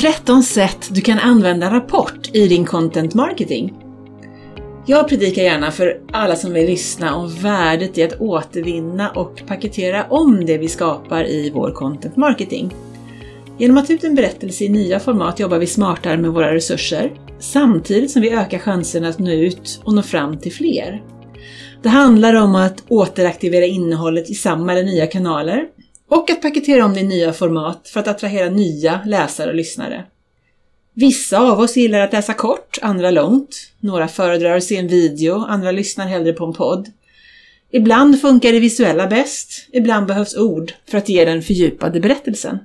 13 sätt du kan använda rapport i din content marketing. Jag predikar gärna för alla som vill lyssna om värdet i att återvinna och paketera om det vi skapar i vår content marketing. Genom att ta ut en berättelse i nya format jobbar vi smartare med våra resurser, samtidigt som vi ökar chansen att nå ut och nå fram till fler. Det handlar om att återaktivera innehållet i samma eller nya kanaler och att paketera om det i nya format för att attrahera nya läsare och lyssnare. Vissa av oss gillar att läsa kort, andra långt. Några föredrar att se en video, andra lyssnar hellre på en podd. Ibland funkar det visuella bäst, ibland behövs ord för att ge den fördjupade berättelsen.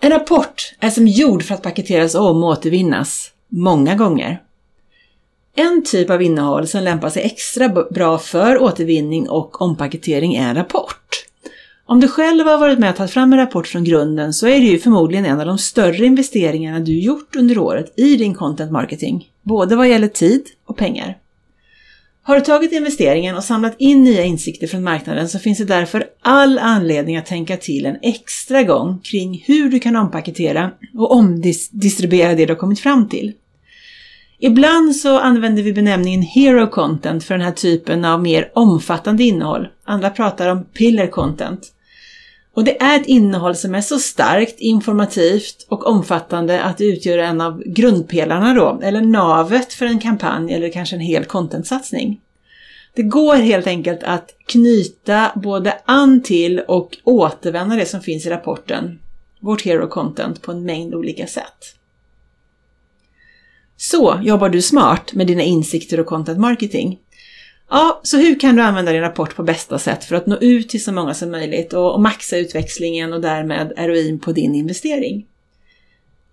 En rapport är som gjord för att paketeras om och återvinnas, många gånger. En typ av innehåll som lämpar sig extra bra för återvinning och ompaketering är en rapport. Om du själv har varit med och tagit fram en rapport från grunden så är det ju förmodligen en av de större investeringarna du gjort under året i din content marketing, både vad gäller tid och pengar. Har du tagit investeringen och samlat in nya insikter från marknaden så finns det därför all anledning att tänka till en extra gång kring hur du kan ompaketera och omdistribuera det du har kommit fram till. Ibland så använder vi benämningen Hero Content för den här typen av mer omfattande innehåll. Andra pratar om Pillar Content. Och det är ett innehåll som är så starkt, informativt och omfattande att det utgör en av grundpelarna då, eller navet för en kampanj eller kanske en hel contentsatsning. Det går helt enkelt att knyta både an till och återvända det som finns i rapporten, vårt Hero Content, på en mängd olika sätt. Så jobbar du smart med dina insikter och content marketing. Ja, så hur kan du använda din rapport på bästa sätt för att nå ut till så många som möjligt och, och maxa utväxlingen och därmed heroin på din investering?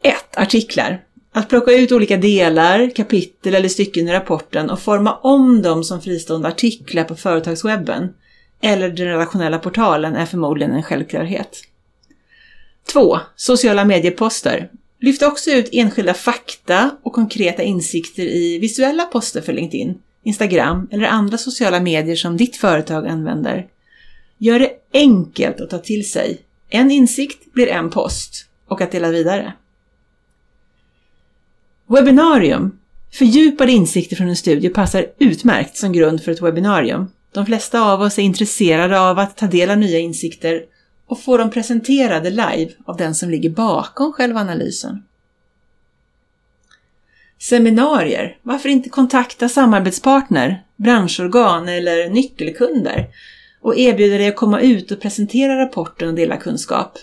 1. Artiklar. Att plocka ut olika delar, kapitel eller stycken i rapporten och forma om dem som fristående artiklar på företagswebben eller den relationella portalen är förmodligen en självklarhet. 2. Sociala medieposter. Lyft också ut enskilda fakta och konkreta insikter i visuella poster för LinkedIn Instagram eller andra sociala medier som ditt företag använder. Gör det enkelt att ta till sig. En insikt blir en post och att dela vidare. Webbinarium. Fördjupade insikter från en studie passar utmärkt som grund för ett webbinarium. De flesta av oss är intresserade av att ta del av nya insikter och få dem presenterade live av den som ligger bakom själva analysen. Seminarier. Varför inte kontakta samarbetspartner, branschorgan eller nyckelkunder och erbjuda dig att komma ut och presentera rapporten och dela kunskap.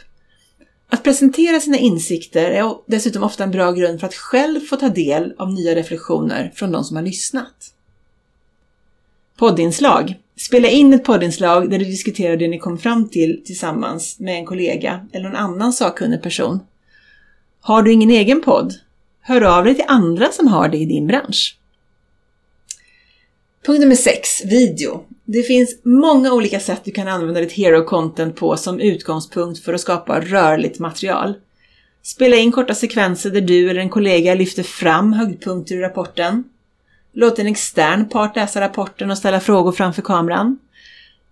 Att presentera sina insikter är dessutom ofta en bra grund för att själv få ta del av nya reflektioner från de som har lyssnat. Poddinslag. Spela in ett poddinslag där du diskuterar det ni kom fram till tillsammans med en kollega eller en annan sakkunnig person. Har du ingen egen podd? Hör av dig till andra som har det i din bransch. Punkt nummer 6. Video. Det finns många olika sätt du kan använda ditt hero content på som utgångspunkt för att skapa rörligt material. Spela in korta sekvenser där du eller en kollega lyfter fram höjdpunkter i rapporten. Låt en extern part läsa rapporten och ställa frågor framför kameran.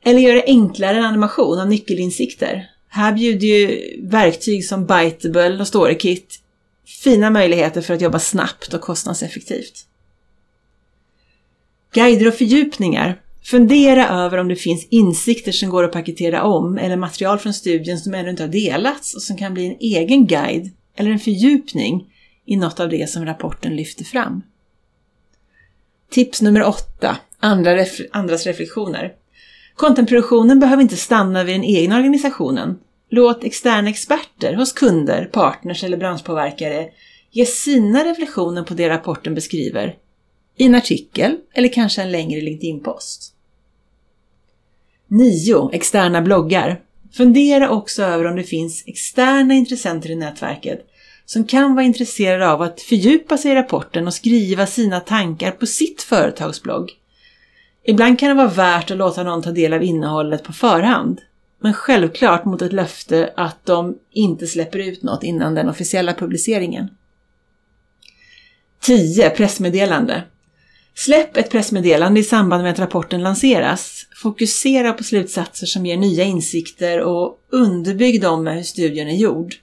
Eller gör det enklare en animation av nyckelinsikter. Här bjuder ju verktyg som Biteable och StoryKit fina möjligheter för att jobba snabbt och kostnadseffektivt. Guider och fördjupningar. Fundera över om det finns insikter som går att paketera om eller material från studien som ännu inte har delats och som kan bli en egen guide eller en fördjupning i något av det som rapporten lyfter fram. Tips nummer 8. Andra ref andras reflektioner. Contentproduktionen behöver inte stanna vid den egna organisationen Låt externa experter hos kunder, partners eller branschpåverkare ge sina reflektioner på det rapporten beskriver i en artikel eller kanske en längre LinkedIn-post. 9. Externa bloggar. Fundera också över om det finns externa intressenter i nätverket som kan vara intresserade av att fördjupa sig i rapporten och skriva sina tankar på sitt företagsblogg. Ibland kan det vara värt att låta någon ta del av innehållet på förhand men självklart mot ett löfte att de inte släpper ut något innan den officiella publiceringen. 10. Pressmeddelande. Släpp ett pressmeddelande i samband med att rapporten lanseras. Fokusera på slutsatser som ger nya insikter och underbygg dem med hur studien är gjord.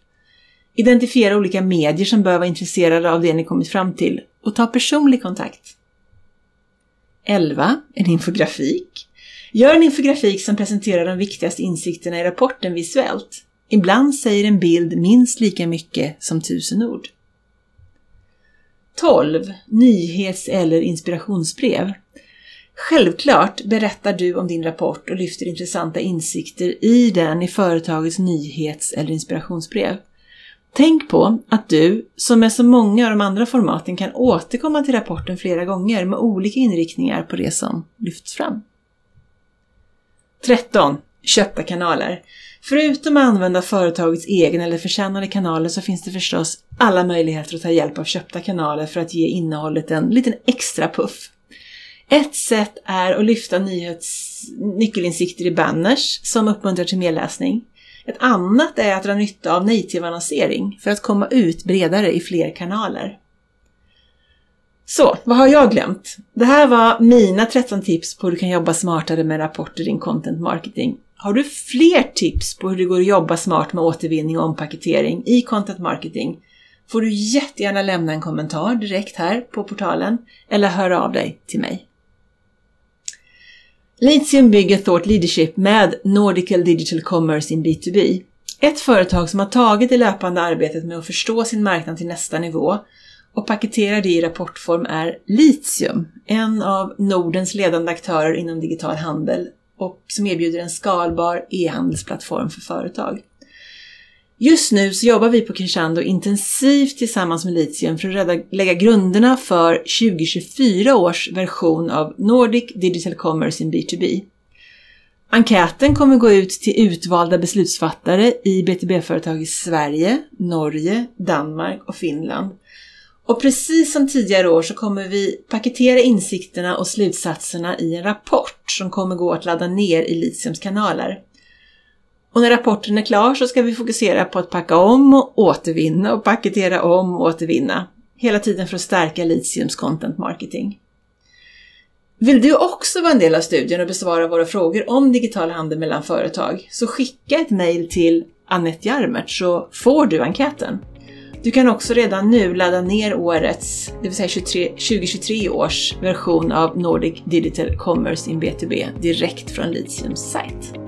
Identifiera olika medier som bör vara intresserade av det ni kommit fram till och ta personlig kontakt. 11. En infografik. Gör en infografik som presenterar de viktigaste insikterna i rapporten visuellt. Ibland säger en bild minst lika mycket som tusen ord. 12. Nyhets eller inspirationsbrev. Självklart berättar du om din rapport och lyfter intressanta insikter i den i företagets nyhets eller inspirationsbrev. Tänk på att du, som med så många av de andra formaten, kan återkomma till rapporten flera gånger med olika inriktningar på det som lyfts fram. 13. Köpta kanaler. Förutom att använda företagets egen eller förtjänade kanaler så finns det förstås alla möjligheter att ta hjälp av köpta kanaler för att ge innehållet en liten extra puff. Ett sätt är att lyfta nyhets nyckelinsikter i banners som uppmuntrar till medläsning. Ett annat är att dra nytta av native-annonsering för att komma ut bredare i fler kanaler. Så, vad har jag glömt? Det här var mina 13 tips på hur du kan jobba smartare med rapporter i din content marketing. Har du fler tips på hur det går att jobba smart med återvinning och ompaketering i content marketing får du jättegärna lämna en kommentar direkt här på portalen eller höra av dig till mig. Litium bygger Thought Leadership med Nordical Digital Commerce in B2B. Ett företag som har tagit det löpande arbetet med att förstå sin marknad till nästa nivå och paketerar det i rapportform är Litium, en av Nordens ledande aktörer inom digital handel och som erbjuder en skalbar e-handelsplattform för företag. Just nu så jobbar vi på Crescendo intensivt tillsammans med Litium för att lägga grunderna för 2024 års version av Nordic Digital Commerce in B2B. Enkäten kommer gå ut till utvalda beslutsfattare i BTB-företag i Sverige, Norge, Danmark och Finland. Och precis som tidigare år så kommer vi paketera insikterna och slutsatserna i en rapport som kommer gå att ladda ner i Litiums kanaler. Och när rapporten är klar så ska vi fokusera på att packa om och återvinna och paketera om och återvinna. Hela tiden för att stärka Litiums content marketing. Vill du också vara en del av studien och besvara våra frågor om digital handel mellan företag så skicka ett mejl till Annette Jarmert så får du enkäten. Du kan också redan nu ladda ner årets, det vill säga 23, 2023 års version av Nordic Digital Commerce in B2B direkt från Litiums sajt.